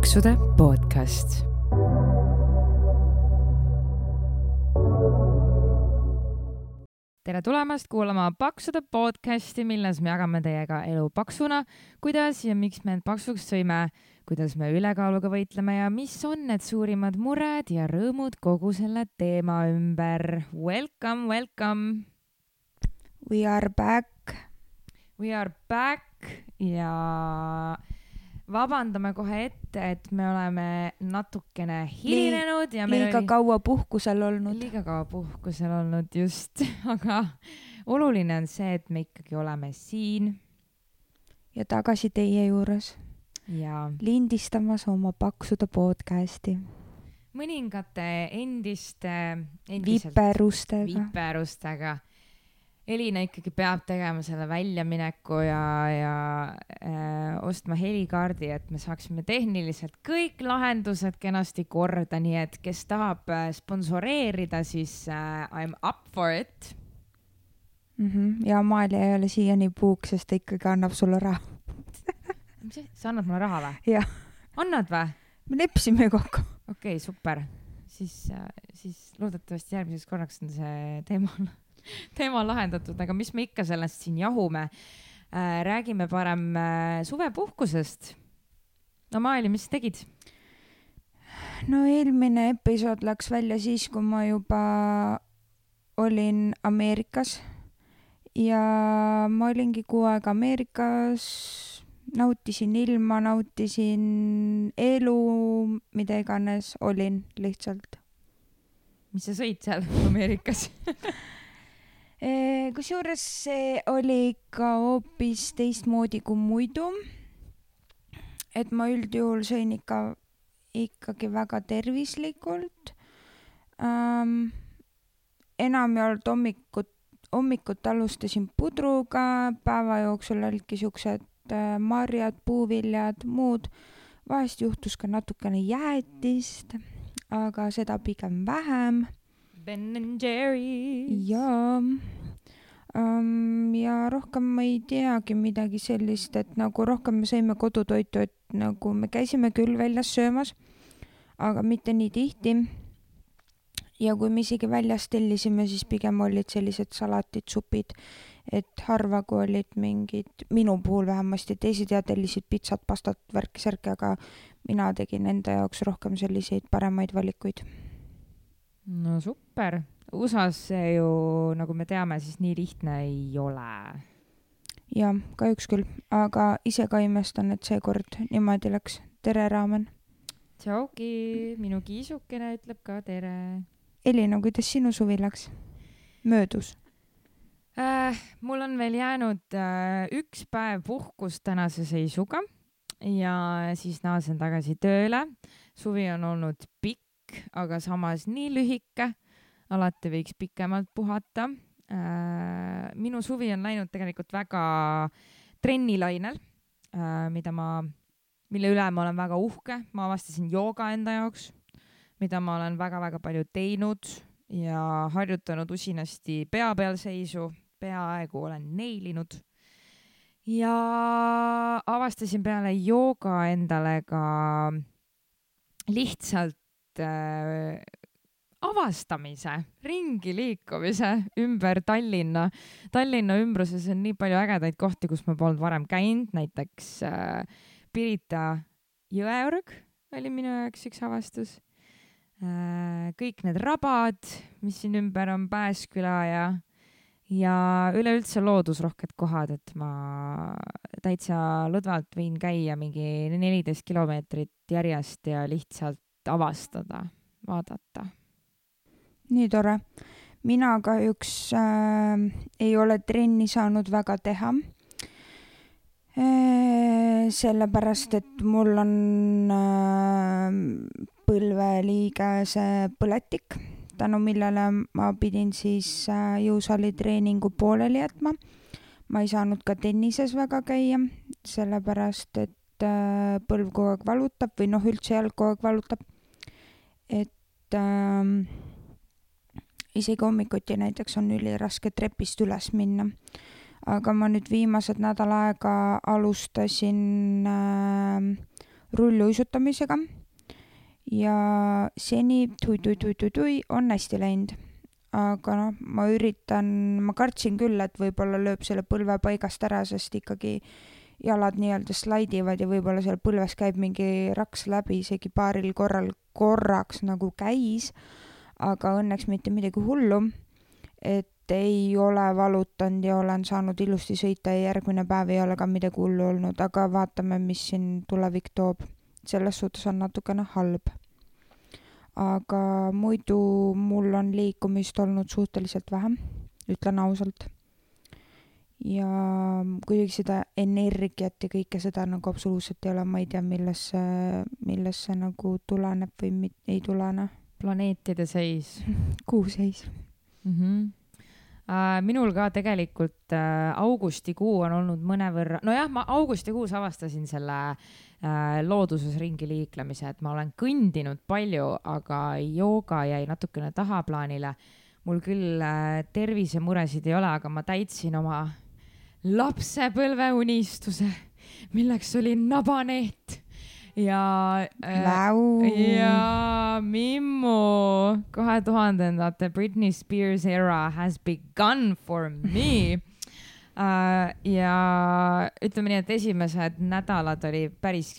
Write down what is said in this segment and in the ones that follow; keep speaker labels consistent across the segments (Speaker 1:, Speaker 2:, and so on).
Speaker 1: paksude podcast. tere tulemast kuulama Paksude podcasti, milles me jagame teiega elu paksuna, kuidas ja miks me end paksuks sõime, kuidas me ülekaaluga võitleme ja mis on need suurimad mured ja rõõmud kogu selle teema ümber. Welcome, welcome.
Speaker 2: We are back.
Speaker 1: We are back ja vabandame kohe ette, et me oleme natukene hilinenud ja meil
Speaker 2: liiga
Speaker 1: oli
Speaker 2: kaua puhkusel olnud.
Speaker 1: liiga kaua puhkusel olnud just, aga oluline on see, et me ikkagi oleme siin
Speaker 2: ja tagasi teie juures
Speaker 1: ja
Speaker 2: lindistamas oma paksude podcasti
Speaker 1: mõningate endiste, endiselt
Speaker 2: viperustega.
Speaker 1: viperustega. Elina ikkagi peab tegema selle väljamineku ja, ja äh, ostma helikaardi, et me saaksime tehniliselt kõik lahendused kenasti korda, nii et kes tahab äh, sponsoreerida, siis äh, I m up for it.
Speaker 2: Mm -hmm. ja Amalia ei ole siiani puuk, sest ta ikkagi annab sulle raha.
Speaker 1: mis asi, sa annad mulle raha või?
Speaker 2: Jah.
Speaker 1: annad või?
Speaker 2: me leppisime kokku.
Speaker 1: okei okay,, super, siis, siis loodetavasti järgmiseks korraks on see teema, teema lahendatud, aga mis me ikka sellest siin jahume äh,. räägime parem äh, suvepuhkusest. no Maali, mis sa tegid?
Speaker 2: no eelmine episood läks välja siis, kui ma juba olin Ameerikas ja ma olingi kuu aega Ameerikas, nautisin ilma, nautisin elu, mida iganes olin lihtsalt.
Speaker 1: mis sa sõid seal Ameerikas?
Speaker 2: kusjuures see oli ikka hoopis teistmoodi kui muidu. et ma üldjuhul sõin ikka, ikkagi väga tervislikult ähm,. enamjaolt hommikut, hommikut alustasin pudruga, päeva jooksul olidki siuksed äh, marjad, puuviljad, muud. vahest juhtus ka natukene jäätist, aga seda pigem vähem
Speaker 1: Ben and Jerry's.
Speaker 2: jaa um,. ja rohkem ma ei teagi midagi sellist, et nagu rohkem me sõime kodutoitu, et nagu me käisime küll väljas söömas, aga mitte nii tihti. ja kui me isegi väljas tellisime, siis pigem olid sellised salatid, supid, et harva, kui olid mingid, minu puhul vähemasti, teised jah tellisid pitsat, pastat, värki-särki, aga mina tegin enda jaoks rohkem selliseid paremaid valikuid.
Speaker 1: No super. USA-s see ju, nagu me teame, siis nii lihtne ei ole
Speaker 2: jah, kahjuks küll, aga ise ka imestan, et seekord niimoodi läks. tere, Raamen.
Speaker 1: tšauki, minu kiisukene ütleb ka tere
Speaker 2: Elina, kuidas sinu suvi läks? möödus?
Speaker 1: äh,. mul on veel jäänud äh, üks päev puhkust tänase seisuga ja siis naasen tagasi tööle. suvi on olnud pikk, aga samas nii lühike. alati võiks pikemalt puhata äh,. minu suvi on läinud tegelikult väga trennilainel äh,, mida ma, mille üle ma olen väga uhke, ma avastasin jooga enda jaoks, mida ma olen väga-väga palju teinud ja harjutanud usinasti pea peal seisu, peaaegu olen neilinud. ja avastasin peale jooga endale ka lihtsalt äh, avastamise, ringi liikumise ümber Tallinna. Tallinna ümbruses on nii palju ägedaid kohti, kus ma polnud varem käinud, näiteks äh, Pirita jõeorg oli minu jaoks üks avastus äh,. kõik need rabad, mis siin ümber on, Pääsküla ja, ja üleüldse loodusrohked kohad, et ma täitsa lõdvalt võin käia mingi neliteist kilomeetrit järjest ja lihtsalt avastada, vaadata
Speaker 2: nii tore. mina kahjuks äh, ei ole trenni saanud väga teha äh,. sellepärast, et mul on äh, põlveliigese põletik, tänu millele ma pidin siis äh, jõusaali treeningu pooleli jätma. ma ei saanud ka tennises väga käia, sellepärast et põlv kogu aeg valutab või noh, üldse jalg kogu aeg valutab. et äh, isegi hommikuti näiteks on üliraske trepist üles minna. aga ma nüüd viimased nädal aega alustasin äh, rulluisutamisega ja seni tui-tui-tui-tui-tui on hästi läinud. aga noh, ma üritan, ma kartsin küll, et võib-olla lööb selle põlve paigast ära, sest ikkagi jalad nii-öelda slaidivad ja võib-olla seal põlves käib mingi raks läbi, isegi paaril korral korraks nagu käis, aga õnneks mitte midagi hullu. et ei ole valutanud ja olen saanud ilusti sõita ja järgmine päev ei ole ka midagi hullu olnud, aga vaatame, mis siin tulevik toob. selles suhtes on natukene halb. aga muidu mul on liikumist olnud suhteliselt vähe, ütlen ausalt. Ja kuidagi seda energiat ja kõike seda nagu absoluutselt ei ole, ma ei tea, millest see, millest see nagu tuleneb või mit, ei tulene.
Speaker 1: planeetide seis
Speaker 2: kuu seis
Speaker 1: mm. -hmm äh, minul ka tegelikult äh, augustikuu on olnud mõnevõrra, nojah, ma augustikuus avastasin selle äh, looduses ringi liiklemise, et ma olen kõndinud palju, aga jooga jäi natukene tahaplaanile. mul küll äh, tervisemuresid ei ole, aga ma täitsin oma lapsepõlveunistuse, milleks oli nabaneet ja
Speaker 2: äh,.
Speaker 1: ja Mimmu kahe tuhandendate Britney Spears era has begun for me Uh, ja ütleme nii, et esimesed nädalad oli päris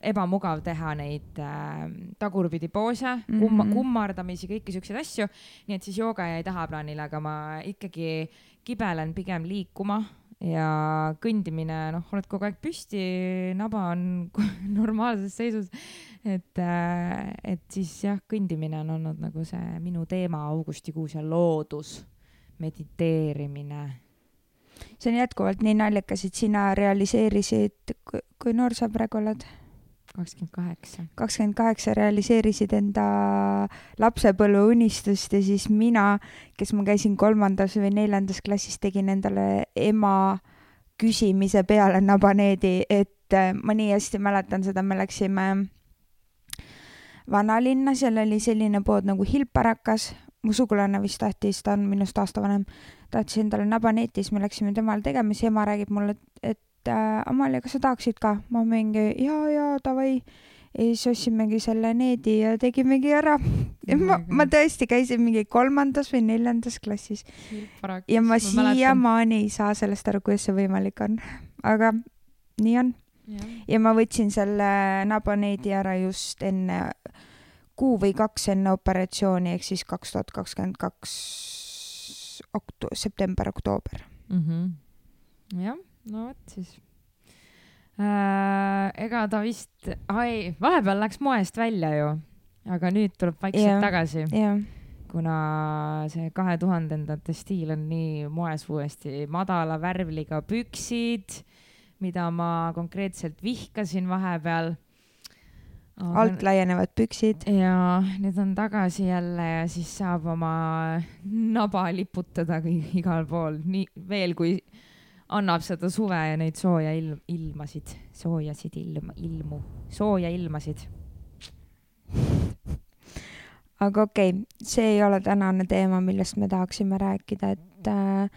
Speaker 1: ebamugav teha neid uh, tagurpidi poose mm, -hmm. kumma, kummardamisi, kõiki siukseid asju. nii et siis jooga jäi tahaplaanile, aga ma ikkagi kibelen pigem liikuma ja kõndimine, noh, oled kogu aeg püsti, naba on normaalses seisus. et, äh, et siis jah, kõndimine on olnud nagu see minu teema augustikuus ja loodus, mediteerimine.
Speaker 2: see on jätkuvalt nii naljakas, et sina realiseerisid, kui noor sa praegu oled?
Speaker 1: Kakskümmend kaheksa.
Speaker 2: kakskümmend kaheksa realiseerisid enda lapsepõlve unistust ja siis mina, kes ma käisin kolmandas või neljandas klassis, tegin endale ema küsimise peale nabaneedi, et äh, ma nii hästi mäletan seda, me läksime vanalinna, seal oli selline pood nagu Hilparakas, mu sugulane vist tahtis, ta on minust aasta vanem, tahtis endale nabaneeti, siis me läksime temale tegema, siis ema räägib mulle, et et äh, Amalia, kas sa tahaksid ka? ma mingi jaa, jaa, davai. ja siis ostsimegi selle needi ja tegimegi ära. ma, ma tõesti käisin mingi kolmandas või neljandas klassis. ja ma, ma siiamaani ei saa sellest aru, kuidas see võimalik on. aga nii on. ja ma võtsin selle nabaneedi ära just enne, kuu või kaks enne operatsiooni, ehk siis kaks tuhat kakskümmend kaks okto-, september-oktoober
Speaker 1: mm. -hmm. jah no vot siis äh,. ega ta vist, ai, vahepeal läks moest välja ju, aga nüüd tuleb vaikselt yeah. tagasi
Speaker 2: yeah.
Speaker 1: kuna see kahe tuhandendate stiil on nii moes uuesti, madala värvliga püksid, mida ma konkreetselt vihkasin vahepeal
Speaker 2: Aga... alt laienevad püksid.
Speaker 1: ja nüüd on tagasi jälle ja siis saab oma naba liputada igal pool, nii veel kui annab seda suve ja neid sooja ilm, ilmasid, soojasid ilm, ilmu, sooja ilmasid.
Speaker 2: aga okei okay,, see ei ole tänane teema, millest me tahaksime rääkida, et äh,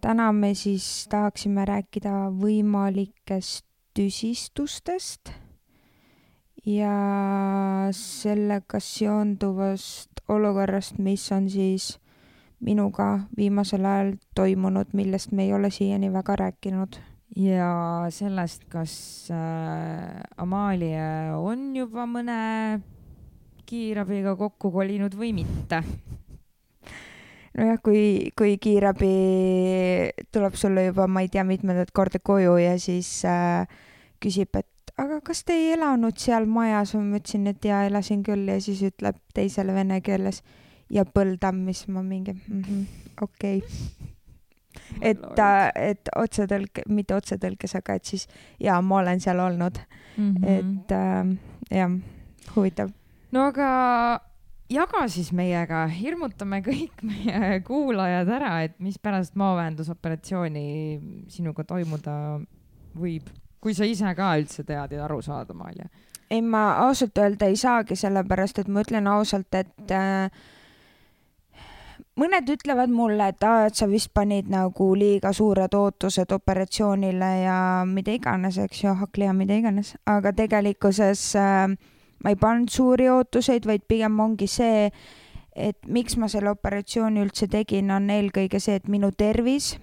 Speaker 2: täna me siis tahaksime rääkida võimalikest tüsistustest ja sellega seonduvast olukorrast, mis on siis minuga viimasel ajal toimunud, millest me ei ole siiani väga rääkinud.
Speaker 1: ja sellest, kas äh, Amalia on juba mõne kiirabiga kokku kolinud või mitte
Speaker 2: nojah, kui, kui kiirabi tuleb sulle juba, ma ei tea, mitmendat korda koju ja siis äh, küsib, et aga kas te ei elanud seal majas? ma ütlesin, et jaa, elasin küll ja siis ütleb teisele vene keeles ja Põldamm, mis ma mingi mm -hmm, okei okay. et, et otsetõlk, mitte otsetõlkes, aga et siis jaa, ma olen seal olnud mm. -hmm. et äh, jah, huvitav.
Speaker 1: no aga jaga siis meiega, hirmutame kõik meie kuulajad ära, et mis pärast maavähendusoperatsiooni sinuga toimuda võib, kui sa ise ka üldse tead ja aru saad, Amalia?
Speaker 2: ei, ma ausalt öelda ei saagi, sellepärast et ma ütlen ausalt, et äh, mõned ütlevad mulle, et aa, et sa vist panid nagu liiga suured ootused operatsioonile ja mida iganes, eks ju, hakkliha, mida iganes, aga tegelikkuses äh, ma ei pannud suuri ootuseid, vaid pigem ongi see, et miks ma selle operatsiooni üldse tegin, on eelkõige see, et minu tervis,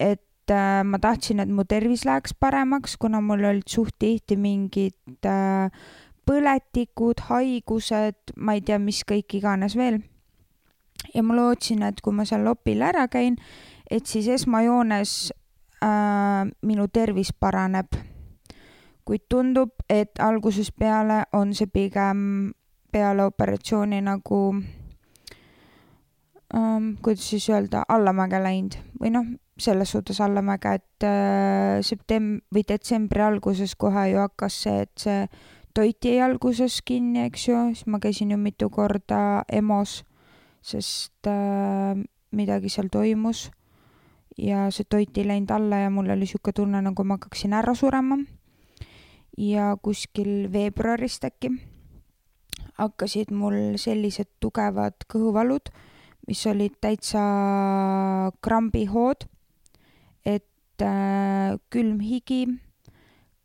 Speaker 2: et äh, ma tahtsin, et mu tervis läheks paremaks, kuna mul olid suht tihti mingid äh, põletikud, haigused, ma ei tea, mis kõik iganes veel ja ma lootsin, et kui ma seal opil ära käin, et siis esmajoones äh, minu tervis paraneb. kuid tundub, et algusest peale on see pigem peale operatsiooni nagu ähm,, kuidas siis öelda, allamäge läinud või noh, selles suhtes allamäge, et äh, septem- või detsembri alguses kohe ju hakkas see, et see toit jäi alguses kinni, eks ju, siis ma käisin ju mitu korda EMO-s sest äh, midagi seal toimus ja see toit ei läinud alla ja mul oli niisugune tunne, nagu ma hakkaksin ära surema. ja kuskil veebruarist äkki hakkasid mul sellised tugevad kõhuvalud, mis olid täitsa krambihood, et äh, külm higi,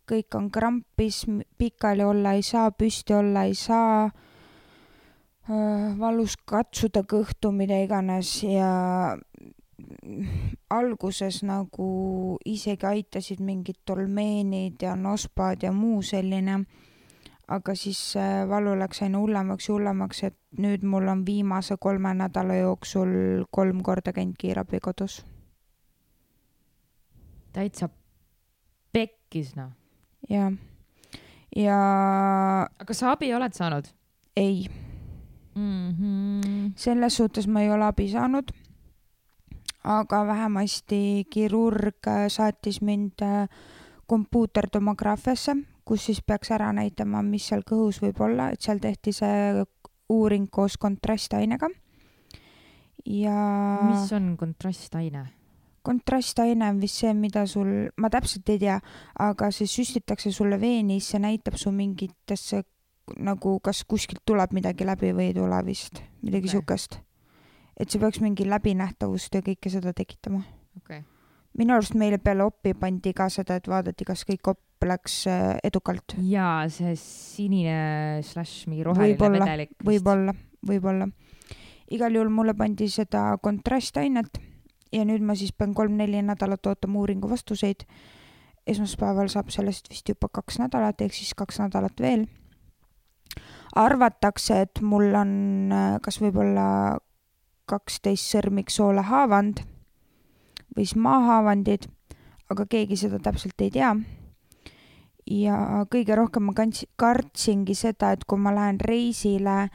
Speaker 2: kõik on krampis, pikali olla ei saa, püsti olla ei saa valus katsuda kõhtu, mida iganes ja alguses nagu isegi aitasid mingid tolmeenid ja nospad ja muu selline, aga siis see valu läks aina hullemaks ja hullemaks, et nüüd mul on viimase kolme nädala jooksul kolm korda käinud kiirabi kodus.
Speaker 1: täitsa pekkis noh.
Speaker 2: jah, ja.
Speaker 1: aga sa abi oled saanud?
Speaker 2: ei
Speaker 1: mm. -hmm.
Speaker 2: selles suhtes ma ei ole abi saanud. aga vähemasti kirurg äh, saatis mind äh, kompuutertomograafiasse, kus siis peaks ära näitama, mis seal kõhus võib olla, et seal tehti see uuring koos kontrastainega. ja.
Speaker 1: mis on kontrastaine?
Speaker 2: kontrastaine on vist see, mida sul, ma täpselt ei tea, aga see süstitakse sulle veeni, see näitab su mingitesse nagu kas kuskilt tuleb midagi läbi või ei tule vist, midagi siukest okay.. et see peaks mingi läbinähtavust ja kõike seda tekitama
Speaker 1: okay..
Speaker 2: minu arust meile peale oppi pandi ka seda, et vaadati, kas kõik opp läks äh, edukalt.
Speaker 1: jaa, see sinine slaš mingi roheline
Speaker 2: võib-olla,
Speaker 1: vedelik.
Speaker 2: võib-olla, võib-olla. igal juhul mulle pandi seda kontrastainet ja nüüd ma siis pean kolm-neli nädalat ootama uuringu vastuseid. esmaspäeval saab sellest vist juba kaks nädalat, ehk siis kaks nädalat veel arvatakse, et mul on äh, kas võib-olla kaksteist sõrmiksoole haavand või siis maahaavandid, aga keegi seda täpselt ei tea. ja kõige rohkem ma kandsin, kartsingi seda, et kui ma lähen reisile,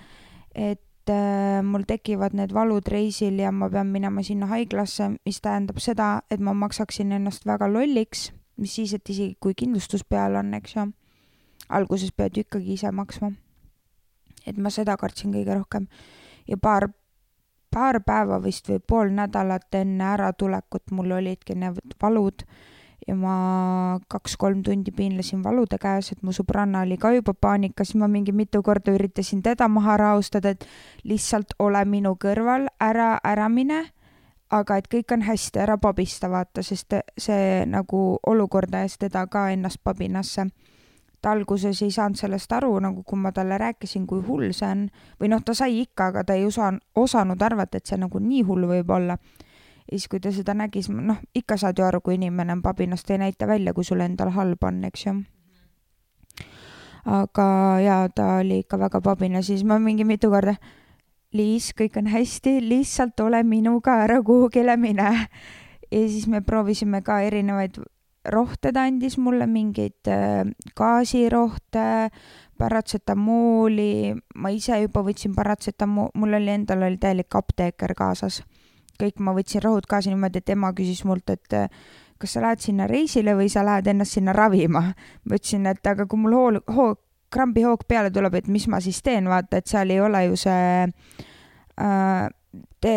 Speaker 2: et äh, mul tekivad need valud reisil ja ma pean minema sinna haiglasse, mis tähendab seda, et ma maksaksin ennast väga lolliks, mis siis, et isegi kui kindlustus peal on, eks ju, alguses pead ju ikkagi ise maksma et ma seda kartsin kõige rohkem. ja paar, paar päeva vist või pool nädalat enne äratulekut mul olidki need valud ja ma kaks-kolm tundi piinlesin valude käes, et mu sõbranna oli ka juba paanikas, ma mingi mitu korda üritasin teda maha rahustada, et lihtsalt ole minu kõrval, ära, ära mine, aga et kõik on hästi, ära pabista, vaata, sest see nagu olukord ajas teda ka ennast pabinasse ta alguses ei saanud sellest aru, nagu kui ma talle rääkisin, kui hull see on, või noh, ta sai ikka, aga ta ei osa-, osanud arvata, et see nagu nii hull võib olla. ja siis, kui ta seda nägi, siis noh, ikka saad ju aru, kui inimene on pabinas, ta ei näita välja, kui sul endal halb on, eks ju. aga jaa, ta oli ikka väga pabinas, siis ma mingi mitu korda, Liis, kõik on hästi, lihtsalt ole minuga, ära kuhugile mine. ja siis me proovisime ka erinevaid rohte ta andis mulle, mingeid äh, gaasirohte, paratsetamooli, ma ise juba võtsin paratsetamool, mul oli endal oli täielik apteeker kaasas. kõik ma võtsin rohud kaasa niimoodi, et ema küsis mult, et äh, kas sa lähed sinna reisile või sa lähed ennast sinna ravima. ma ütlesin, et aga kui mul hool, hoog, krambihoog peale tuleb, et mis ma siis teen, vaata, et seal ei ole ju see äh, te,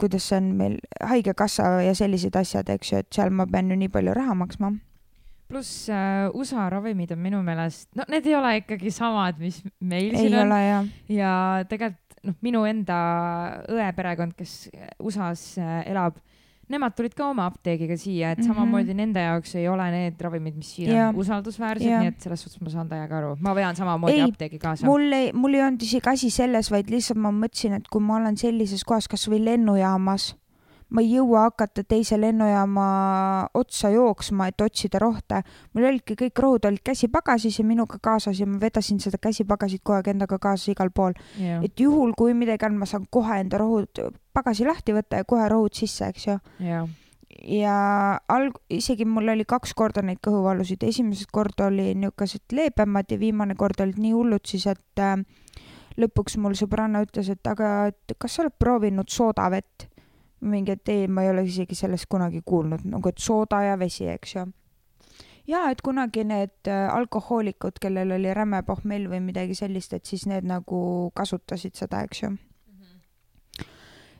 Speaker 2: kuidas see on meil, Haigekassa ja sellised asjad, eks ju, et seal ma pean ju nii palju raha maksma.
Speaker 1: pluss äh, USA ravimid on minu meelest, no need ei ole ikkagi samad, mis meil
Speaker 2: ei
Speaker 1: siin
Speaker 2: on.
Speaker 1: ja tegelikult noh, minu enda õe perekond, kes USA-s äh, elab, nemad tulid ka oma apteegiga siia, et
Speaker 2: Mhm.
Speaker 1: samamoodi nende jaoks ei ole need ravimid, mis siin
Speaker 2: Jah.
Speaker 1: on usaldusväärsed,
Speaker 2: Jah.
Speaker 1: nii et selles suhtes ma saan täiega aru. ma vean samamoodi
Speaker 2: Ei,
Speaker 1: apteegi kaasa.
Speaker 2: mul ei, mul ei olnud isegi asi selles, vaid lihtsalt ma mõtlesin, et kui ma olen sellises kohas, kasvõi lennujaamas, ma ei jõua hakata teise lennujaama otsa jooksma, et otsida rohte. mul olidki kõik rohud olid käsipagasis ja minuga kaasas ja ma vedasin seda käsipagasit kogu aeg endaga kaasas igal pool. et juhul, kui midagi on, ma saan kohe enda rohud pagasi lahti võtta ja kohe rohud sisse, eks ju. ja alg-, isegi mul oli kaks korda neid kõhuvalusid, esimesed kord oli niisugused leebemad ja viimane kord olid nii hullud siis, et äh, lõpuks mul sõbranna ütles, et aga et kas sa oled proovinud soodavett? mingi, et ei, ma ei ole isegi sellest kunagi kuulnud, nagu et sooda ja vesi, eks ju. ja et kunagi need äh, alkohoolikud, kellel oli räme pohmell või midagi sellist, et siis need nagu kasutasid seda, eks ju.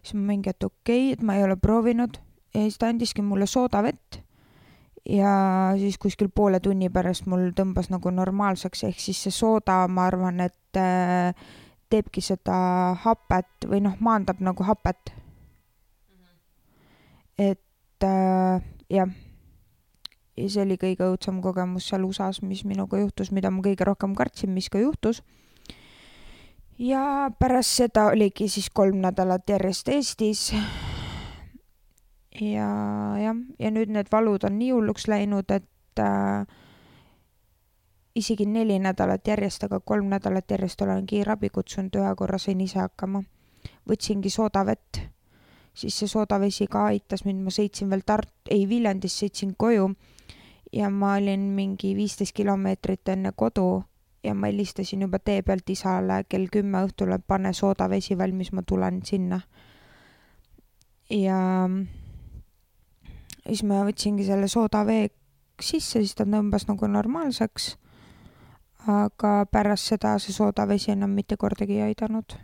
Speaker 2: Siis ma mingi, et okei okay,, et ma ei ole proovinud ja siis ta andiski mulle soodavett ja siis kuskil poole tunni pärast mul tõmbas nagu normaalseks, ehk siis see sooda, ma arvan, et äh, teebki seda hapet või noh, maandab nagu hapet. et äh, jah, ja see oli kõige õudsem kogemus seal USA-s, mis minuga juhtus, mida ma kõige rohkem kartsin, mis ka juhtus. Ja pärast seda oligi siis kolm nädalat järjest Eestis. Ja jah, ja nüüd need valud on nii hulluks läinud, et äh, isegi neli nädalat järjest, aga kolm nädalat järjest olen kiirabi kutsunud, ühe korra sain ise hakkama. võtsingi soodavett, siis see soodavesi ka aitas mind, ma sõitsin veel Tart-, ei Viljandist sõitsin koju. Ja ma olin mingi viisteist kilomeetrit enne kodu ja ma helistasin juba tee pealt isale kell kümme õhtul, et pane soodavesi valmis, ma tulen sinna. ja siis ma võtsingi selle soodavee sisse, siis ta tõmbas nagu normaalseks. aga pärast seda see soodavesi enam mitte kordagi ei aidanud.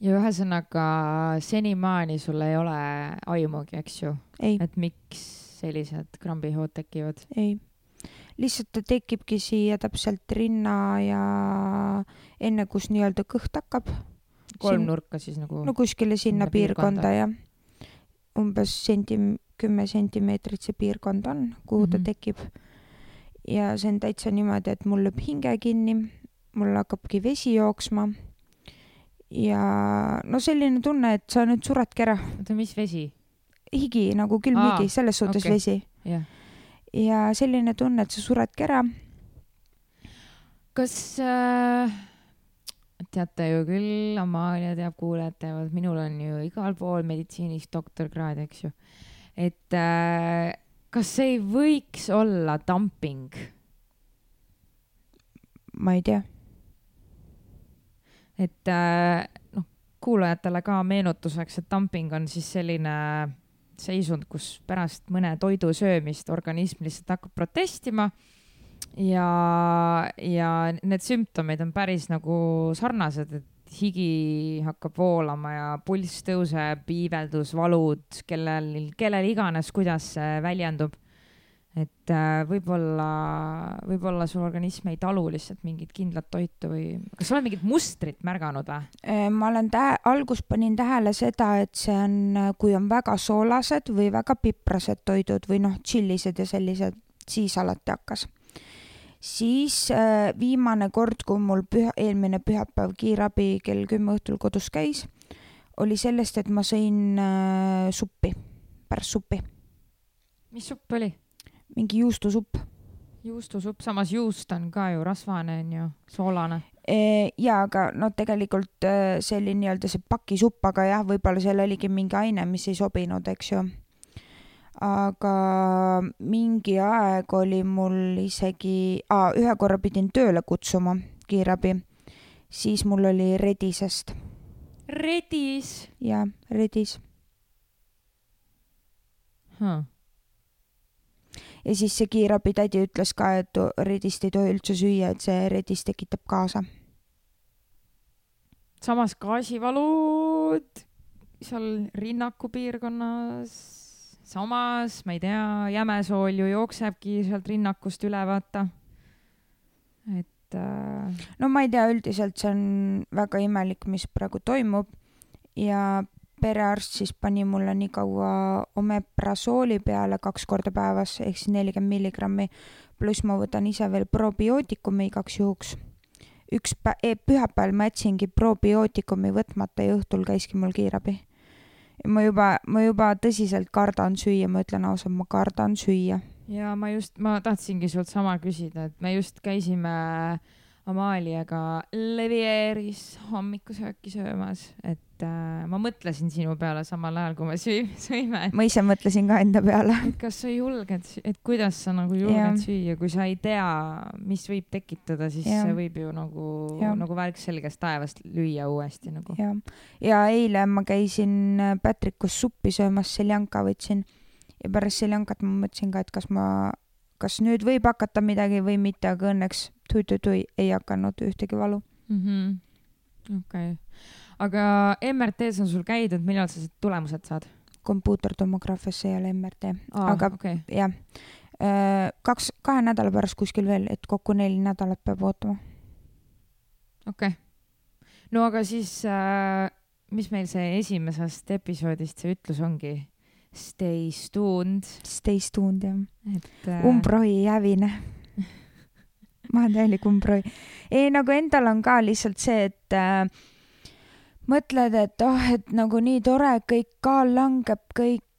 Speaker 1: ja ühesõnaga senimaani sul ei ole aimugi, eks ju, et miks sellised krambihood tekivad?
Speaker 2: ei. Lihtsalt ta tekibki siia täpselt rinna ja enne, kus nii-öelda kõht hakkab.
Speaker 1: kolmnurka siis nagu
Speaker 2: no kuskile sinna
Speaker 1: Sinna
Speaker 2: piirkonda
Speaker 1: piirkonda.
Speaker 2: jah. umbes senti-, kümme sentimeetrit see piirkond on, kuhu ta
Speaker 1: Mhm.
Speaker 2: tekib. ja see on täitsa niimoodi, et mul lööb hinge kinni, mul hakkabki vesi jooksma. ja no selline tunne, et sa nüüd suredki ära,
Speaker 1: oota, mis vesi?
Speaker 2: higi nagu külm higi, selles suhtes
Speaker 1: okei.
Speaker 2: vesi
Speaker 1: jah.
Speaker 2: Ja selline tunne, et sa suredki ära.
Speaker 1: kas äh, teate ju küll, Amalia teab, kuulajad teavad, minul on ju igal pool meditsiinis doktorkraad, eks ju. et äh, kas see ei võiks olla dumping?
Speaker 2: ma ei tea,
Speaker 1: et äh, noh, kuulajatele ka meenutuseks, et dumping on siis selline seisund, kus pärast mõne toidu söömist organism lihtsalt hakkab protestima ja, ja need sümptomid on päris nagu sarnased, et higi hakkab voolama ja pulss tõuseb, iiveldus, valud, kellel, kellel iganes, kuidas see väljendub. Et äh, võib-olla, võib-olla sul organism ei talu lihtsalt mingit kindlat toitu või kas sa oled mingit mustrit märganud või?
Speaker 2: Äh, ma olen tähe-, alguses panin tähele seda, et see on, kui on väga soolased või väga piprased toidud või noh, tšillised ja sellised, siis alati hakkas. siis äh, viimane kord, kui mul püha, eelmine pühapäev kiirabi kell kümme õhtul kodus käis, oli sellest, et ma sõin äh, suppi, pärssuppi,
Speaker 1: mis supp oli?
Speaker 2: Mingi juustusupp.
Speaker 1: juustusupp, samas juust on ka ju rasvane onju, soolane.
Speaker 2: ja aga no tegelikult äh, see oli nii-öelda see pakisupp, aga jah, võib-olla seal oligi mingi aine, mis ei sobinud, eks ju. aga mingi aeg oli mul isegi, ühe korra pidin tööle kutsuma kiirabi, siis mul oli redisest
Speaker 1: redis
Speaker 2: ja redis
Speaker 1: huh..
Speaker 2: Ja siis see kiirabitädi ütles ka, et redist ei tohi üldse süüa, et see redis tekitab kaasa.
Speaker 1: samas gaasivalud seal rinnaku piirkonnas, samas ma ei tea, jämesool ju jooksebki sealt rinnakust üle, vaata. et äh,
Speaker 2: no ma ei tea, üldiselt see on väga imelik, mis praegu toimub ja perearst siis pani mulle nii kaua omeprasooli peale kaks korda päevas ehk siis nelikümmend milligrammi, pluss ma võtan ise veel probiootikumi igaks juhuks. üks pä-, pühapäeval ma jätsingi probiootikumi võtmata ja õhtul käiski mul kiirabi. ma juba, ma juba tõsiselt kardan süüa, ma ütlen ausalt, ma kardan süüa.
Speaker 1: ja ma just, ma tahtsingi sult sama küsida, et me just käisime Amaliaga Levieris hommikusööki söömas, et äh, ma mõtlesin sinu peale samal ajal, kui me süü-, sõime,
Speaker 2: ma ise mõtlesin ka enda peale.
Speaker 1: et kas sa julged, et kuidas sa nagu julged
Speaker 2: Jah.
Speaker 1: süüa, kui sa ei tea, mis võib tekitada, siis
Speaker 2: Jah.
Speaker 1: see võib ju nagu, nagu välk selgest taevast lüüa uuesti nagu.
Speaker 2: ja, ja eile ma käisin äh, Patricus suppi söömas, seljanka võtsin ja pärast seljankat ma mõtlesin ka, et kas ma, kas nüüd võib hakata midagi või mitte, aga õnneks tui-tui-tui ei hakanud ühtegi valu.
Speaker 1: Mhm. okei, aga MRT-s on sul käidud, millal sa tulemused saad?
Speaker 2: kompuuterdomograafias see ei ole MRT, aga
Speaker 1: okei,
Speaker 2: jah, kaks, kahe nädala pärast kuskil veel, et kokku neli nädalat peab ootama.
Speaker 1: okei. no aga siis äh,, mis meil see esimesest episoodist see ütlus ongi? Stay tuned,
Speaker 2: Stay tuned jah.
Speaker 1: et äh,
Speaker 2: umbroi hävine. ma olen täielik umbroi. ei, nagu endal on ka lihtsalt see, et äh, mõtled, et oh, et nagu nii tore, kõik kaal langeb,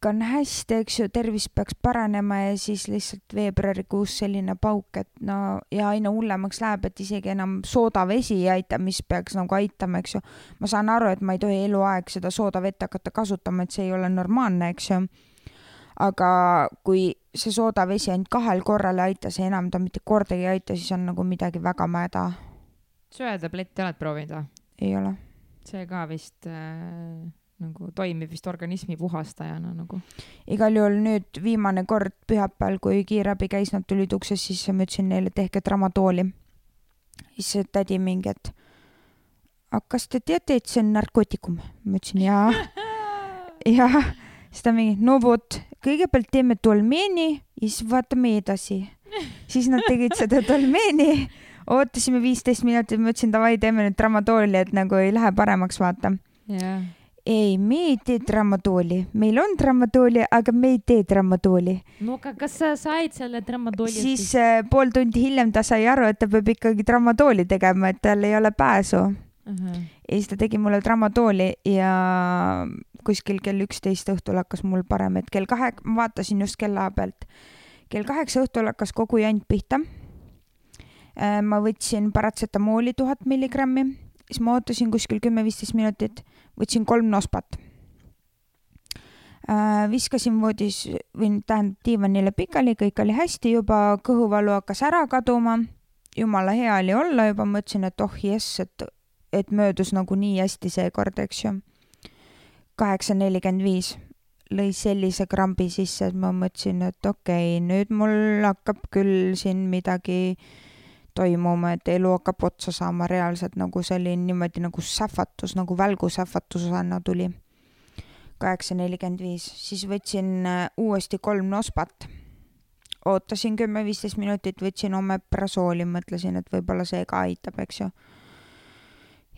Speaker 2: kõik on hästi, eks ju, tervis peaks paranema ja siis lihtsalt veebruarikuus selline pauk, et no ja aina hullemaks läheb, et isegi enam soodavesi ei aita, mis peaks nagu aitama, eks ju. ma saan aru, et ma ei tohi eluaeg seda soodavett hakata kasutama, et see ei ole normaalne, eks ju aga kui see soodavesi ainult kahel korral ei aita, see enam ta mitte kordagi ei aita, siis on nagu midagi väga mäda.
Speaker 1: söetabletti oled proovinud või?
Speaker 2: ei ole.
Speaker 1: see ka vist äh, nagu toimib vist organismi puhastajana nagu.
Speaker 2: igal juhul nüüd viimane kord pühapäeval, kui kiirabi käis, nad tulid uksest sisse, ma ütlesin neile, tehke tramadooli. siis tädi mingi, et aga kas te teate, et see on narkootikum? ma ütlesin jaa, jaa. siis ta mingi, no vot, kõigepealt teeme tolmeeni ja siis vaatame edasi. siis nad tegid seda tolmeeni, ootasime viisteist minutit, ma ütlesin davai, teeme nüüd tramadooli, et nagu ei lähe paremaks, vaata
Speaker 1: jah,
Speaker 2: ei, me ei tee tramadooli, meil on tramadooli, aga me ei tee tramadooli.
Speaker 1: no aga kas sa said selle tramadooli
Speaker 2: siis äh, pool tundi hiljem ta sai aru, et ta peab ikkagi tramadooli tegema, et tal ei ole pääsu.
Speaker 1: uh? -huh.
Speaker 2: ja siis ta tegi mulle tramadooli ja kuskil kell üksteist õhtul hakkas mul parem, et kell kahe, ma vaatasin just kella pealt, kell kaheksa õhtul hakkas kogu jant pihta. ma võtsin paratsetamooli tuhat milligrammi, siis ma ootasin kuskil kümme-viisteist minutit, võtsin kolm nospat. viskasin voodis või tähendab diivanile pikali, kõik oli hästi juba, kõhuvalu hakkas ära kaduma. jumala hea oli olla juba, mõtlesin, et oh jess, et et möödus nagu nii hästi seekord, eks ju. kaheksa nelikümmend viis lõi sellise krambi sisse, et ma mõtlesin, et okei okay,, nüüd mul hakkab küll siin midagi toimuma, et elu hakkab otsa saama reaalselt nagu see oli niimoodi nagu sähvatus, nagu välgusähvatusena tuli. kaheksa nelikümmend viis, siis võtsin äh, uuesti kolm nospat. ootasin kümme-viisteist minutit, võtsin omeprasooli, mõtlesin, et võib-olla see ka aitab, eks ju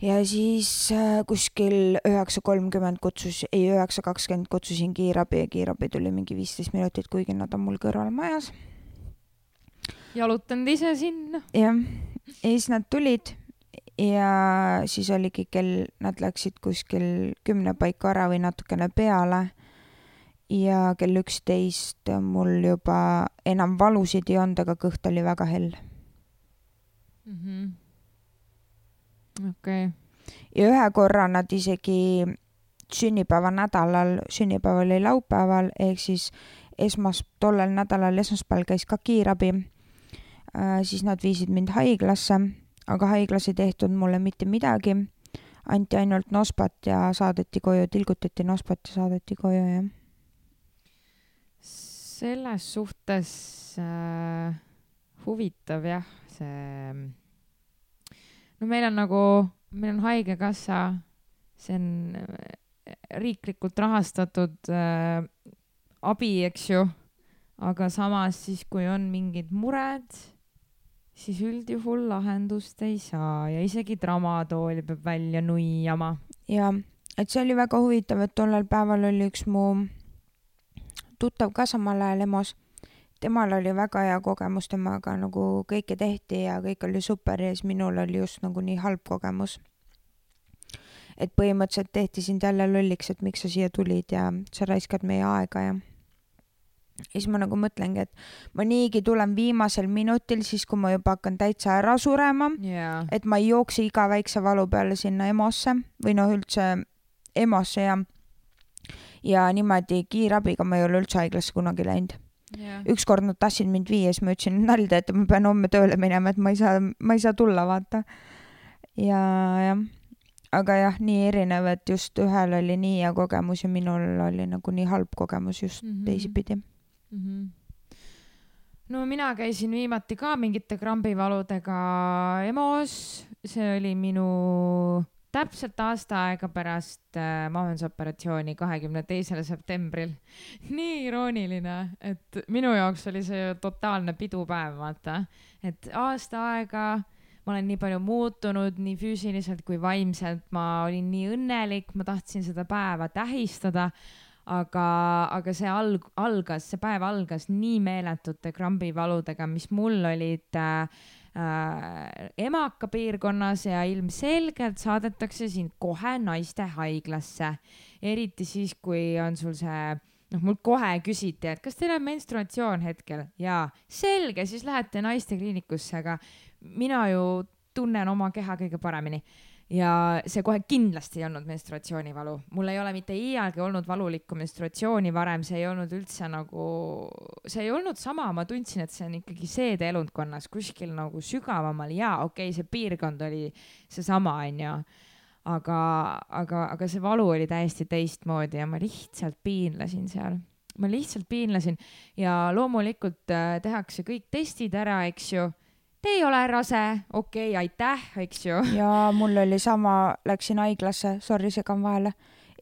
Speaker 2: ja siis äh, kuskil üheksa kolmkümmend kutsus, ei üheksa kakskümmend kutsusin kiirabi ja kiirabi tuli mingi viisteist minutit, kuigi nad on mul kõrval majas.
Speaker 1: Jalutanud ise sinna.
Speaker 2: jah, ja siis nad tulid ja siis oligi kell, nad läksid kuskil kümne paiku ära või natukene peale. ja kell üksteist mul juba enam valusid ei olnud, aga kõht oli väga hell.
Speaker 1: Mhm. okei,
Speaker 2: ja ühe korra nad isegi sünnipäeva nädalal, sünnipäev oli laupäeval, ehk siis esmas-, tollel nädalal esmaspäeval käis ka kiirabi. Siis nad viisid mind haiglasse, aga haiglas ei tehtud mulle mitte midagi. anti ainult nospat ja saadeti koju, tilgutati nospat ja saadeti koju, jah.
Speaker 1: selles suhtes äh, huvitav jah, see, no meil on nagu, meil on Haigekassa, see on äh, riiklikult rahastatud äh, abi, eks ju, aga samas siis, kui on mingid mured, siis üldjuhul lahendust ei saa ja isegi tramadooli peab välja nuiama.
Speaker 2: ja, et see oli väga huvitav, et tollel päeval oli üks mu tuttav ka samal ajal EMO-s. temal oli väga hea kogemus, temaga nagu kõike tehti ja kõik oli super ja siis minul oli just nagu nii halb kogemus. et põhimõtteliselt tehti sind jälle lolliks, et miks sa siia tulid ja sa raiskad meie aega ja ja siis ma nagu mõtlengi, et ma niigi tulen viimasel minutil, siis kui ma juba hakkan täitsa ära surema
Speaker 1: yeah.,
Speaker 2: et ma ei jookse iga väikse valu peale sinna EMO-sse või noh, üldse EMO-sse ja ja niimoodi kiirabiga ma ei ole üldse haiglasse kunagi läinud
Speaker 1: yeah..
Speaker 2: ükskord nad tahtsid mind viia, siis ma ütlesin nalja, et ma pean homme tööle minema, et ma ei saa, ma ei saa tulla, vaata. ja jah, aga jah, nii erinev, et just ühel oli nii hea kogemus ja minul oli nagu nii halb kogemus just mm -hmm. teisipidi
Speaker 1: mm. -hmm. no mina käisin viimati ka mingite krambivaludega EMO-s, see oli minu täpselt aasta aega pärast äh, maamendusoperatsiooni, kahekümne teisel septembril. nii irooniline, et minu jaoks oli see totaalne pidupäev, vaata, et aasta aega ma olen nii palju muutunud nii füüsiliselt kui vaimselt, ma olin nii õnnelik, ma tahtsin seda päeva tähistada aga, aga see alg-, algas, see päev algas nii meeletute krambivaludega, mis mul olid äh, äh, emaka piirkonnas ja ilmselgelt saadetakse sind kohe naistehaiglasse. eriti siis, kui on sul see noh, mul kohe küsiti, et kas teil on menstruatsioon hetkel? Ja selge, siis lähete naistekliinikusse, aga mina ju tunnen oma keha kõige paremini ja see kohe kindlasti ei olnud menstruatsioonivalu, mul ei ole mitte iialgi olnud valulikku menstruatsiooni varem, see ei olnud üldse nagu, see ei olnud sama, ma tundsin, et see on ikkagi seedeelundkonnas kuskil nagu sügavamal. Ja okei okay,, see piirkond oli seesama, onju. Aga, aga, aga see valu oli täiesti teistmoodi ja ma lihtsalt piinlesin seal. ma lihtsalt piinlesin ja loomulikult äh, tehakse kõik testid ära, eks ju te ei ole rase, okei okay,, aitäh, eks ju.
Speaker 2: ja mul oli sama, läksin haiglasse, sorry, segan vahele.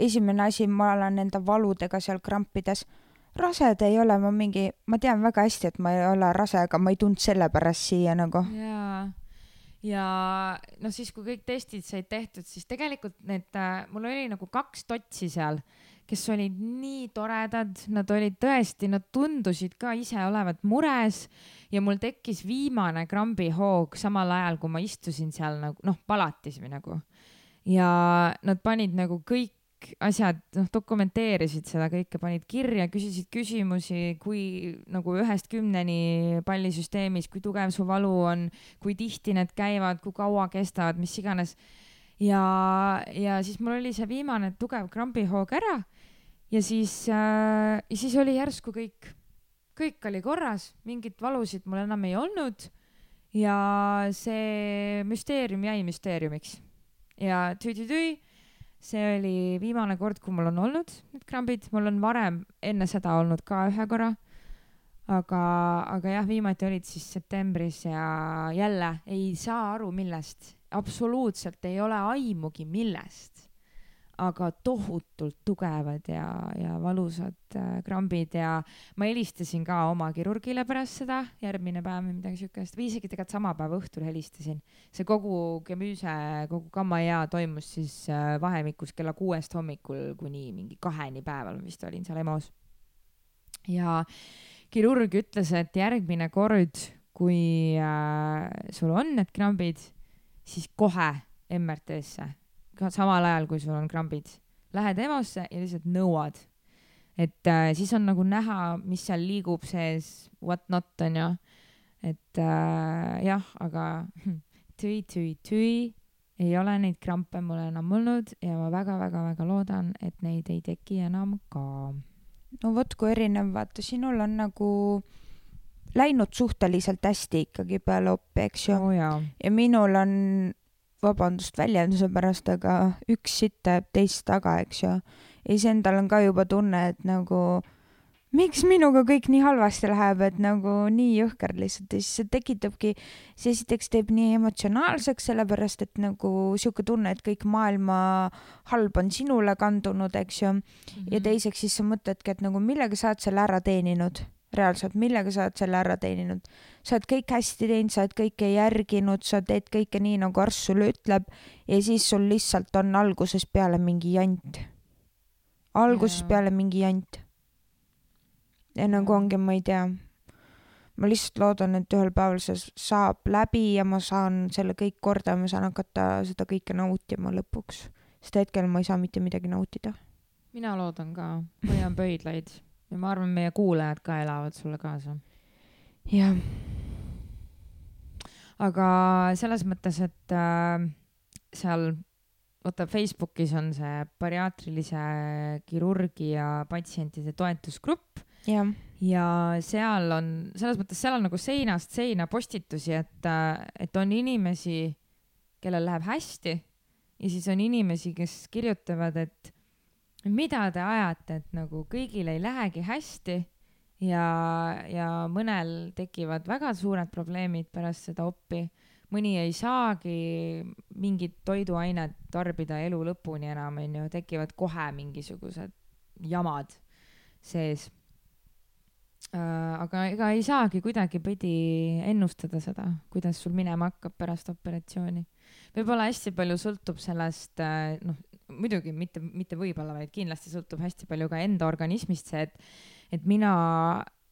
Speaker 2: esimene asi, ma olen enda valudega seal krampides. rase te ei ole, ma mingi, ma tean väga hästi, et ma ei ole rase, aga ma ei tulnud sellepärast siia nagu.
Speaker 1: jaa ja noh, siis kui kõik testid said tehtud, siis tegelikult need äh,, mul oli nagu kaks totsi seal kes olid nii toredad, nad olid tõesti, nad tundusid ka ise olevat mures ja mul tekkis viimane krambihoog samal ajal, kui ma istusin seal nagu noh, palatis või nagu. ja nad panid nagu kõik asjad, noh, dokumenteerisid seda kõike, panid kirja, küsisid küsimusi, kui nagu ühest kümneni pallisüsteemis, kui tugev su valu on, kui tihti need käivad, kui kaua kestavad, mis iganes ja, ja siis mul oli see viimane tugev krambihoog ära ja siis äh,, siis oli järsku kõik, kõik oli korras, mingit valusid mul enam ei olnud. ja see müsteerium jäi müsteeriumiks. ja tüü-tüü-tüü, see oli viimane kord, kui mul on olnud need krambid, mul on varem enne seda olnud ka ühe korra. aga, aga jah, viimati olid siis septembris ja jälle ei saa aru, millest, absoluutselt ei ole aimugi, millest aga tohutult tugevad ja, ja valusad äh, krambid ja ma helistasin ka oma kirurgile pärast seda, järgmine päev või midagi siukest või isegi tegelikult sama päeva õhtul helistasin. see kogu gemüüse, kogu gamma-ja toimus siis äh, vahemikus kella kuuest hommikul kuni mingi kaheni päeval vist olin seal EMO-s. ja kirurg ütles, et järgmine kord, kui äh, sul on need krambid, siis kohe MRT-sse ka samal ajal, kui sul on krambid. Lähed EMO-sse ja lihtsalt nõuad. et äh, siis on nagu näha, mis seal liigub sees, what not onju. et äh, jah, aga tüi, tüi, tüi, ei ole neid krampe mul enam olnud ja ma väga-väga-väga loodan, et neid ei teki enam ka.
Speaker 2: no vot, kui erinev, vaata, sinul on nagu läinud suhteliselt hästi ikkagi peale oppi, eks ju
Speaker 1: oh,.
Speaker 2: ja minul on vabandust väljenduse pärast, aga üks sitt ajab teist taga, eks ju. ja siis endal on ka juba tunne, et nagu miks minuga kõik nii halvasti läheb, et nagu nii jõhker lihtsalt ja siis see tekitabki, see esiteks teeb nii emotsionaalseks, sellepärast et nagu sihuke tunne, et kõik maailma halb on sinule kandunud, eks ju mm. -hmm. ja teiseks siis sa mõtledki, et nagu millega sa oled selle ära teeninud reaalselt, millega sa oled selle ära teeninud. sa oled kõik hästi teinud, sa oled kõike järginud, sa teed kõike nii, nagu arst sulle ütleb ja siis sul lihtsalt on algusest peale mingi jant. algusest
Speaker 1: Jaa.
Speaker 2: peale mingi jant. ja nagu ongi, ma ei tea, ma lihtsalt loodan, et ühel päeval see saab läbi ja ma saan selle kõik korda ja ma saan hakata seda kõike nautima lõpuks. sest hetkel ma ei saa mitte midagi nautida.
Speaker 1: mina loodan ka, hoian pöidlaid ja ma arvan, meie kuulajad ka elavad sulle kaasa.
Speaker 2: jah,
Speaker 1: aga selles mõttes, et äh, seal vaata Facebookis on see bariaatrilise kirurgi ja patsientide toetusgrupp. Ja seal on selles mõttes, seal on nagu seinast seina postitusi, et, et on inimesi, kellel läheb hästi ja siis on inimesi, kes kirjutavad, et mida te ajate, et nagu kõigil ei lähegi hästi ja, ja mõnel tekivad väga suured probleemid pärast seda oppi. mõni ei saagi mingit toiduainet tarbida elu lõpuni enam, onju, tekivad kohe mingisugused jamad sees äh,. aga ega ei saagi kuidagipidi ennustada seda, kuidas sul minema hakkab pärast operatsiooni. võib-olla hästi palju sõltub sellest, noh, muidugi mitte, mitte võib-olla, vaid kindlasti sõltub hästi palju ka enda organismist see, et, et mina,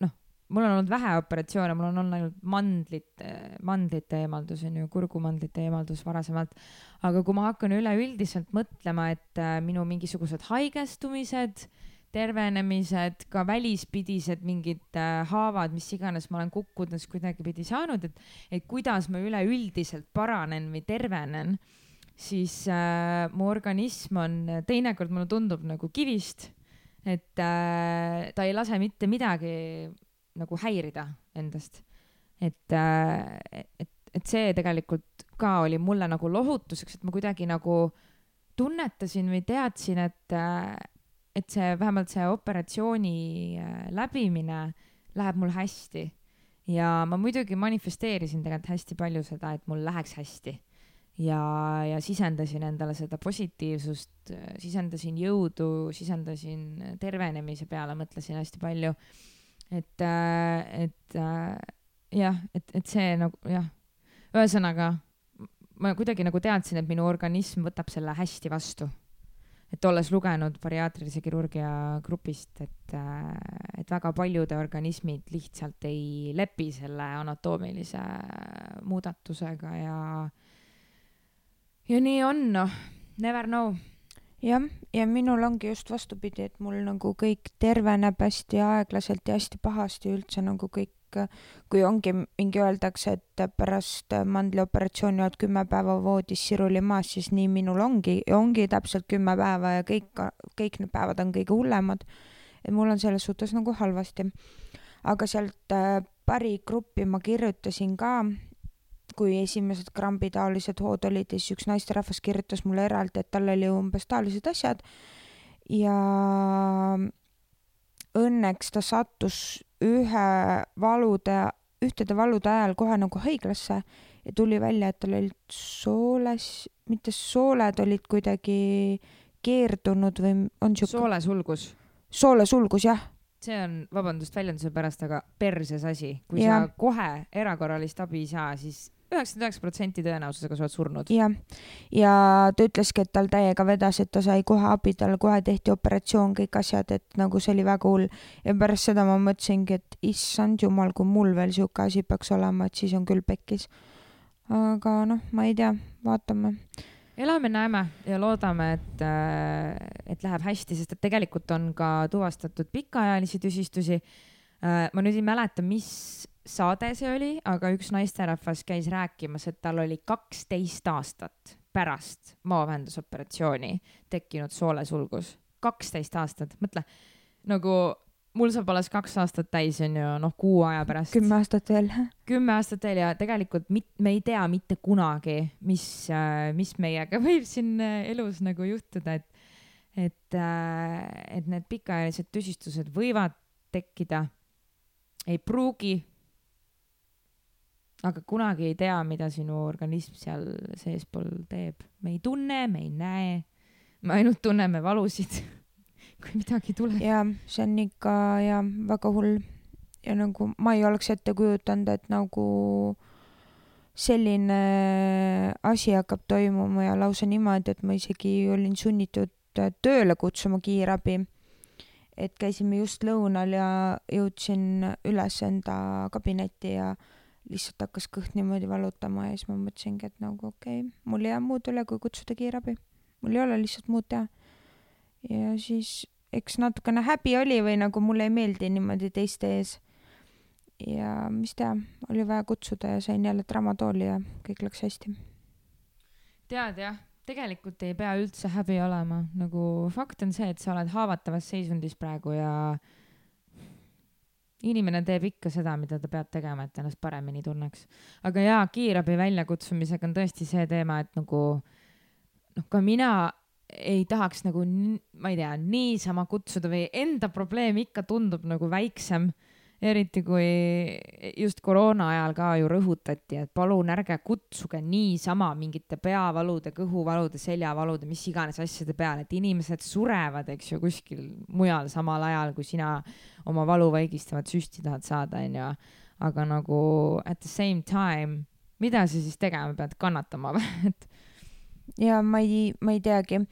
Speaker 1: noh, mul on olnud vähe operatsioone, mul on olnud ainult mandlite, mandlite eemaldus on ju, kurgumandlite eemaldus varasemalt. aga kui ma hakkan üleüldiselt mõtlema, et äh, minu mingisugused haigestumised, tervenemised, ka välispidised mingid äh, haavad, mis iganes ma olen kukkudes kuidagipidi saanud, et, et kuidas ma üleüldiselt paranen või tervenen, siis äh, mu organism on, teinekord mulle tundub nagu kivist, et äh, ta ei lase mitte midagi nagu häirida endast. et äh,, et, et see tegelikult ka oli mulle nagu lohutuseks, et ma kuidagi nagu tunnetasin või teadsin, et äh, et see vähemalt see operatsiooni äh, läbimine läheb mul hästi ja ma muidugi manifesteerisin tegelikult hästi palju seda, et mul läheks hästi ja, ja sisendasin endale seda positiivsust, sisendasin jõudu, sisendasin tervenemise peale, mõtlesin hästi palju. et, et äh, jah, et, et see nagu jah, ühesõnaga ma kuidagi nagu teadsin, et minu organism võtab selle hästi vastu et olles lugenud bariaatrilise kirurgia grupist, et, et väga paljude organismid lihtsalt ei lepi selle anatoomilise muudatusega ja, ja nii on, noh, never know.
Speaker 2: jah, ja minul ongi just vastupidi, et mul nagu kõik terveneb hästi aeglaselt ja hästi pahasti üldse nagu kõik, kui ongi mingi öeldakse, et pärast mandlioperatsiooni oled kümme päeva voodis siruli maas, siis nii minul ongi, ongi täpselt kümme päeva ja kõik, kõik need päevad on kõige hullemad. et mul on selles suhtes nagu halvasti. aga sealt äh, pari gruppi ma kirjutasin ka, kui esimesed krambitaolised hood olid ja siis üks naisterahvas kirjutas mulle eraldi, et tal oli umbes taolised asjad ja õnneks ta sattus ühe valude, ühtede valude ajal kohe nagu haiglasse ja tuli välja, et tal olid sooles, mitte sooled olid kuidagi keerdunud või on siuke
Speaker 1: soolesulgus,
Speaker 2: soolesulgus jah,
Speaker 1: see on, vabandust väljenduse pärast, aga perses asi. kui
Speaker 2: Jah.
Speaker 1: sa kohe erakorralist abi ei saa, siis üheksakümmend üheksa protsenti tõenäosusega sa oled surnud.
Speaker 2: jah, ja ta ütleski, et tal täiega vedas, et ta sai kohe abi, talle kohe tehti operatsioon, kõik asjad, et nagu see oli väga hull. ja pärast seda ma mõtlesingi, et issand jumal, kui mul veel sihuke asi peaks olema, et siis on küll pekkis. aga noh, ma ei tea, vaatame.
Speaker 1: elame-näeme ja loodame, et, et läheb hästi, sest et tegelikult on ka tuvastatud pikaajalisi tüsistusi. ma nüüd ei mäleta, mis saade see oli, aga üks naisterahvas käis rääkimas, et tal oli kaksteist aastat pärast maovahendusoperatsiooni tekkinud soolesulgus. kaksteist aastat, mõtle nagu mul saab alles kaks aastat täis, on ju, noh, kuu aja pärast
Speaker 2: kümme aastat veel.
Speaker 1: kümme aastat veel ja tegelikult mit, me ei tea mitte kunagi, mis, mis meiega võib siin äh, elus nagu juhtuda, et, et, et need pikaajalised tüsistused võivad tekkida, ei pruugi. Aga kunagi ei tea, mida sinu organism seal seespool teeb, me ei tunne, me ei näe, me ainult tunneme valusid, kui midagi tuleb.
Speaker 2: ja see on ikka ja väga hull. ja nagu ma ei oleks ette kujutanud, et nagu selline asi hakkab toimuma ja lausa niimoodi, et ma isegi olin sunnitud tööle kutsuma kiirabi. et käisime just lõunal ja jõudsin üles enda kabinetti ja lihtsalt hakkas kõht niimoodi valutama ja siis ma mõtlesingi, et nagu okei okay,, mul ei jää muud üle, kui kutsuda kiirabi. mul ei ole lihtsalt muud teha. ja siis eks natukene häbi oli või nagu mulle ei meeldi niimoodi teiste ees. ja mis teha, oli vaja kutsuda ja sain jälle tramadooli ja kõik läks hästi.
Speaker 1: tead jah, tegelikult ei pea üldse häbi olema, nagu fakt on see, et sa oled haavatavas seisundis praegu ja inimene teeb ikka seda, mida ta peab tegema, et ennast paremini tunneks. aga jaa, kiirabi väljakutsumisega on tõesti see teema, et nagu noh, ka mina ei tahaks nagu, ma ei tea, niisama kutsuda või enda probleem ikka tundub nagu väiksem eriti kui just koroona ajal ka ju rõhutati, et palun ärge kutsuge niisama mingite peavalude, kõhuvalude, seljavalude, mis iganes asjade peale, et inimesed surevad, eks ju, kuskil mujal samal ajal, kui sina oma valuvaigistavat süsti tahad saada, onju. aga nagu at the same time, mida sa siis tegema pead, kannatama või, et?
Speaker 2: ja ma ei, ma ei teagi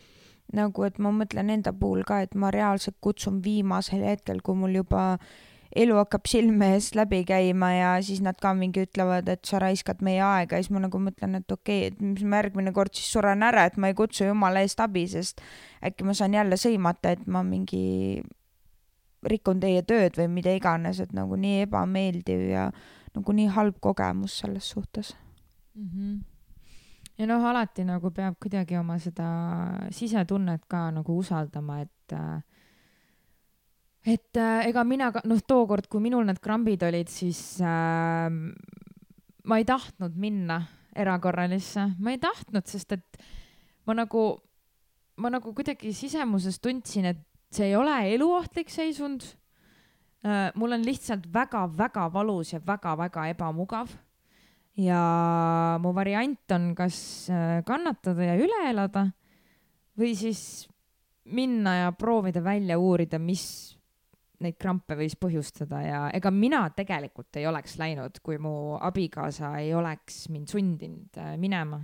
Speaker 2: nagu, et ma mõtlen enda puhul ka, et ma reaalselt kutsun viimasel hetkel, kui mul juba elu hakkab silme eest läbi käima ja siis nad ka mingi ütlevad, et sa raiskad meie aega ja siis ma nagu mõtlen, et okei okay,, et mis ma järgmine kord siis suren ära, et ma ei kutsu jumala eest abi, sest äkki ma saan jälle sõimata, et ma mingi rikun teie tööd või mida iganes, et nagu nii ebameeldiv ja nagu nii halb kogemus selles suhtes
Speaker 1: mm. -hmm ja noh, alati nagu peab kuidagi oma seda sisetunnet ka nagu usaldama, et äh, et äh, ega mina ka, noh, tookord, kui minul need krambid olid, siis äh, ma ei tahtnud minna erakorralisse, ma ei tahtnud, sest et ma nagu, ma nagu kuidagi sisemuses tundsin, et see ei ole eluohtlik seisund äh,. mul on lihtsalt väga-väga valus ja väga-väga ebamugav. ja mu variant on kas äh, kannatada ja üle elada või siis minna ja proovida välja uurida, mis neid krampe võis põhjustada ja ega mina tegelikult ei oleks läinud, kui mu abikaasa ei oleks mind sundinud äh, minema.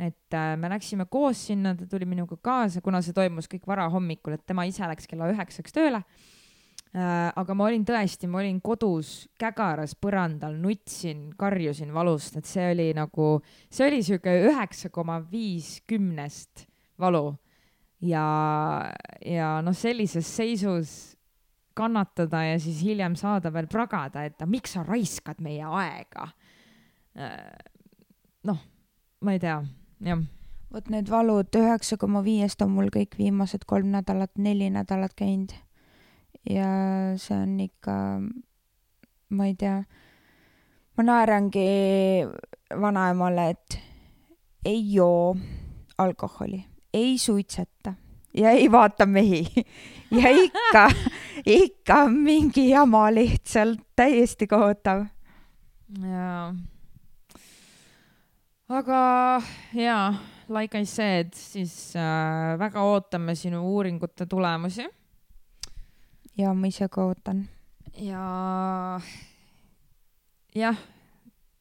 Speaker 1: et äh, me läksime koos sinna, ta tuli minuga kaasa, kuna see toimus kõik varahommikul, et tema ise läks kella üheksaks tööle äh,. aga ma olin tõesti, ma olin kodus kägaras põrandal, nutsin, karjusin valust, et see oli nagu, see oli sihuke üheksa koma viis kümnest valu ja, ja noh, sellises seisus kannatada ja siis hiljem saada veel pragada, et miks sa raiskad meie aega. Äh, noh, ma ei tea, jah.
Speaker 2: vot need valud üheksa koma viiest on mul kõik viimased kolm nädalat, neli nädalat käinud. ja see on ikka, ma ei tea, ma naerangi vanaemale, et ei joo alkoholi, ei suitseta ja ei vaata mehi ja ikka ikka mingi jama lihtsalt, täiesti kohutav.
Speaker 1: jaa. aga jaa, like I said, siis äh, väga ootame sinu uuringute tulemusi.
Speaker 2: ja ma ise ka ootan.
Speaker 1: ja jah,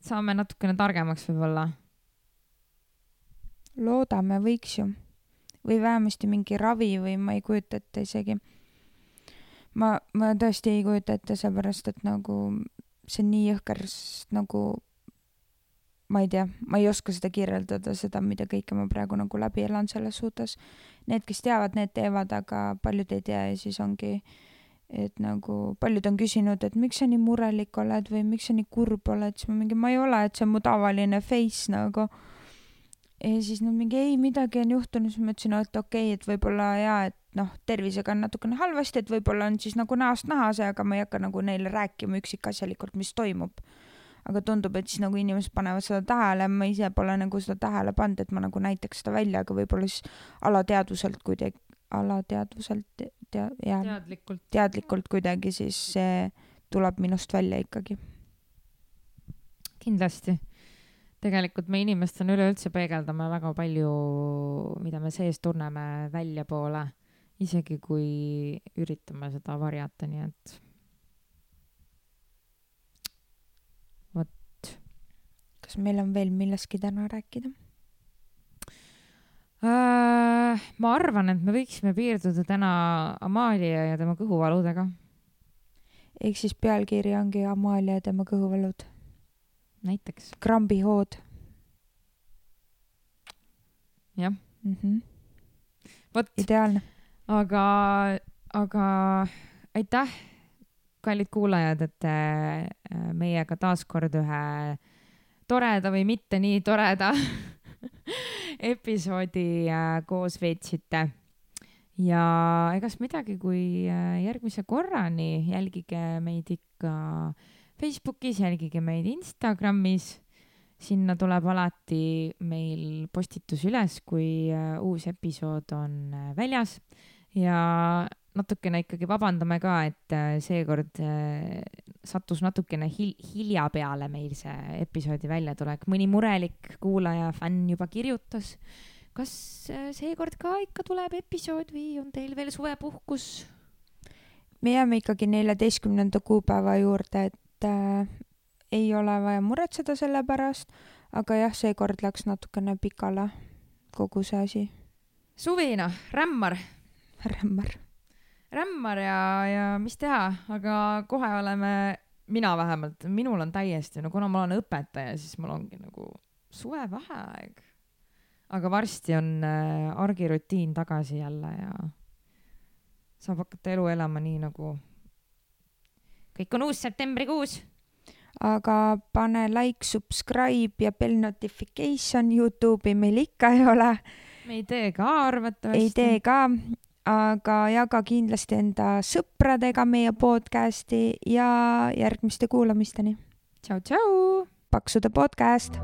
Speaker 1: saame natukene targemaks võib-olla.
Speaker 2: loodame, võiks ju. või vähemasti mingi ravi või ma ei kujuta ette isegi ma, ma tõesti ei kujuta ette, seepärast et nagu see on nii jõhker, nagu ma ei tea, ma ei oska seda kirjeldada, seda, mida kõike ma praegu nagu läbi elan selles suhtes. Need, kes teavad, need teevad, aga paljud ei tea ja siis ongi, et nagu paljud on küsinud, et miks sa nii murelik oled või miks sa nii kurb oled, siis ma mingi, ma ei ole, et see on mu tavaline face nagu. Ja siis nad mingi, ei, midagi on juhtunud, siis ma ütlesin, et okei okay,, et võib-olla jaa, et noh, tervisega on natukene halvasti, et võib-olla on siis nagu näost näha see, aga ma ei hakka nagu neile rääkima üksikasjalikult, mis toimub. aga tundub, et siis nagu inimesed panevad seda tähele, ma ise pole nagu seda tähele pannud, et ma nagu näitaks seda välja, aga võib-olla siis alateadvuselt kuidagi, alateadvuselt tea-, jah,
Speaker 1: teadlikult,
Speaker 2: teadlikult kuidagi siis see tuleb minust välja ikkagi.
Speaker 1: kindlasti tegelikult me inimestena üleüldse peegeldame väga palju, mida me sees tunneme, väljapoole, isegi kui üritame seda varjata, nii et vot.
Speaker 2: kas meil on veel millestki täna rääkida
Speaker 1: äh,? ma arvan, et me võiksime piirduda täna Amalia ja tema kõhuvaludega.
Speaker 2: ehk siis pealkiri ongi Amalia ja tema kõhuvalud
Speaker 1: näiteks.
Speaker 2: krambihood.
Speaker 1: jah
Speaker 2: mm -hmm..
Speaker 1: vot.
Speaker 2: ideaalne.
Speaker 1: aga, aga aitäh, kallid kuulajad, et te äh, meiega taaskord ühe toreda või mitte nii toreda episoodi äh, koos veetsite. ja egas midagi, kui äh, järgmise korrani jälgige meid ikka Facebookis, jälgige meid Instagramis. sinna tuleb alati meil postitus üles, kui äh, uus episood on väljas ja natukene ikkagi vabandame ka, et seekord sattus natukene hil hilja peale meil see episoodi väljatulek, mõni murelik kuulaja, fänn juba kirjutas. kas äh, seekord ka ikka tuleb episood või on teil veel suvepuhkus?
Speaker 2: me jääme ikkagi neljateistkümnenda kuupäeva juurde, et äh, ei ole vaja muretseda selle pärast, aga jah, seekord läks natukene pikale kogu see asi.
Speaker 1: suvi noh, rämmar.
Speaker 2: rämmar
Speaker 1: rämmar ja, ja mis teha, aga kohe oleme, mina vähemalt, minul on täiesti, no kuna ma olen õpetaja, siis mul ongi nagu suvevaheaeg. aga varsti on äh, argirutiin tagasi jälle ja saab hakata elu elama nii nagu kõik on uus septembrikuus.
Speaker 2: aga pane like, subscribe ja bell notification, Youtube'i meil ikka ei ole.
Speaker 1: me ei tee ka arvatavasti.
Speaker 2: ei tee ka aga jaga kindlasti enda sõpradega meie podcasti ja järgmiste kuulamisteni.
Speaker 1: tšau, tšau.
Speaker 2: paksude podcast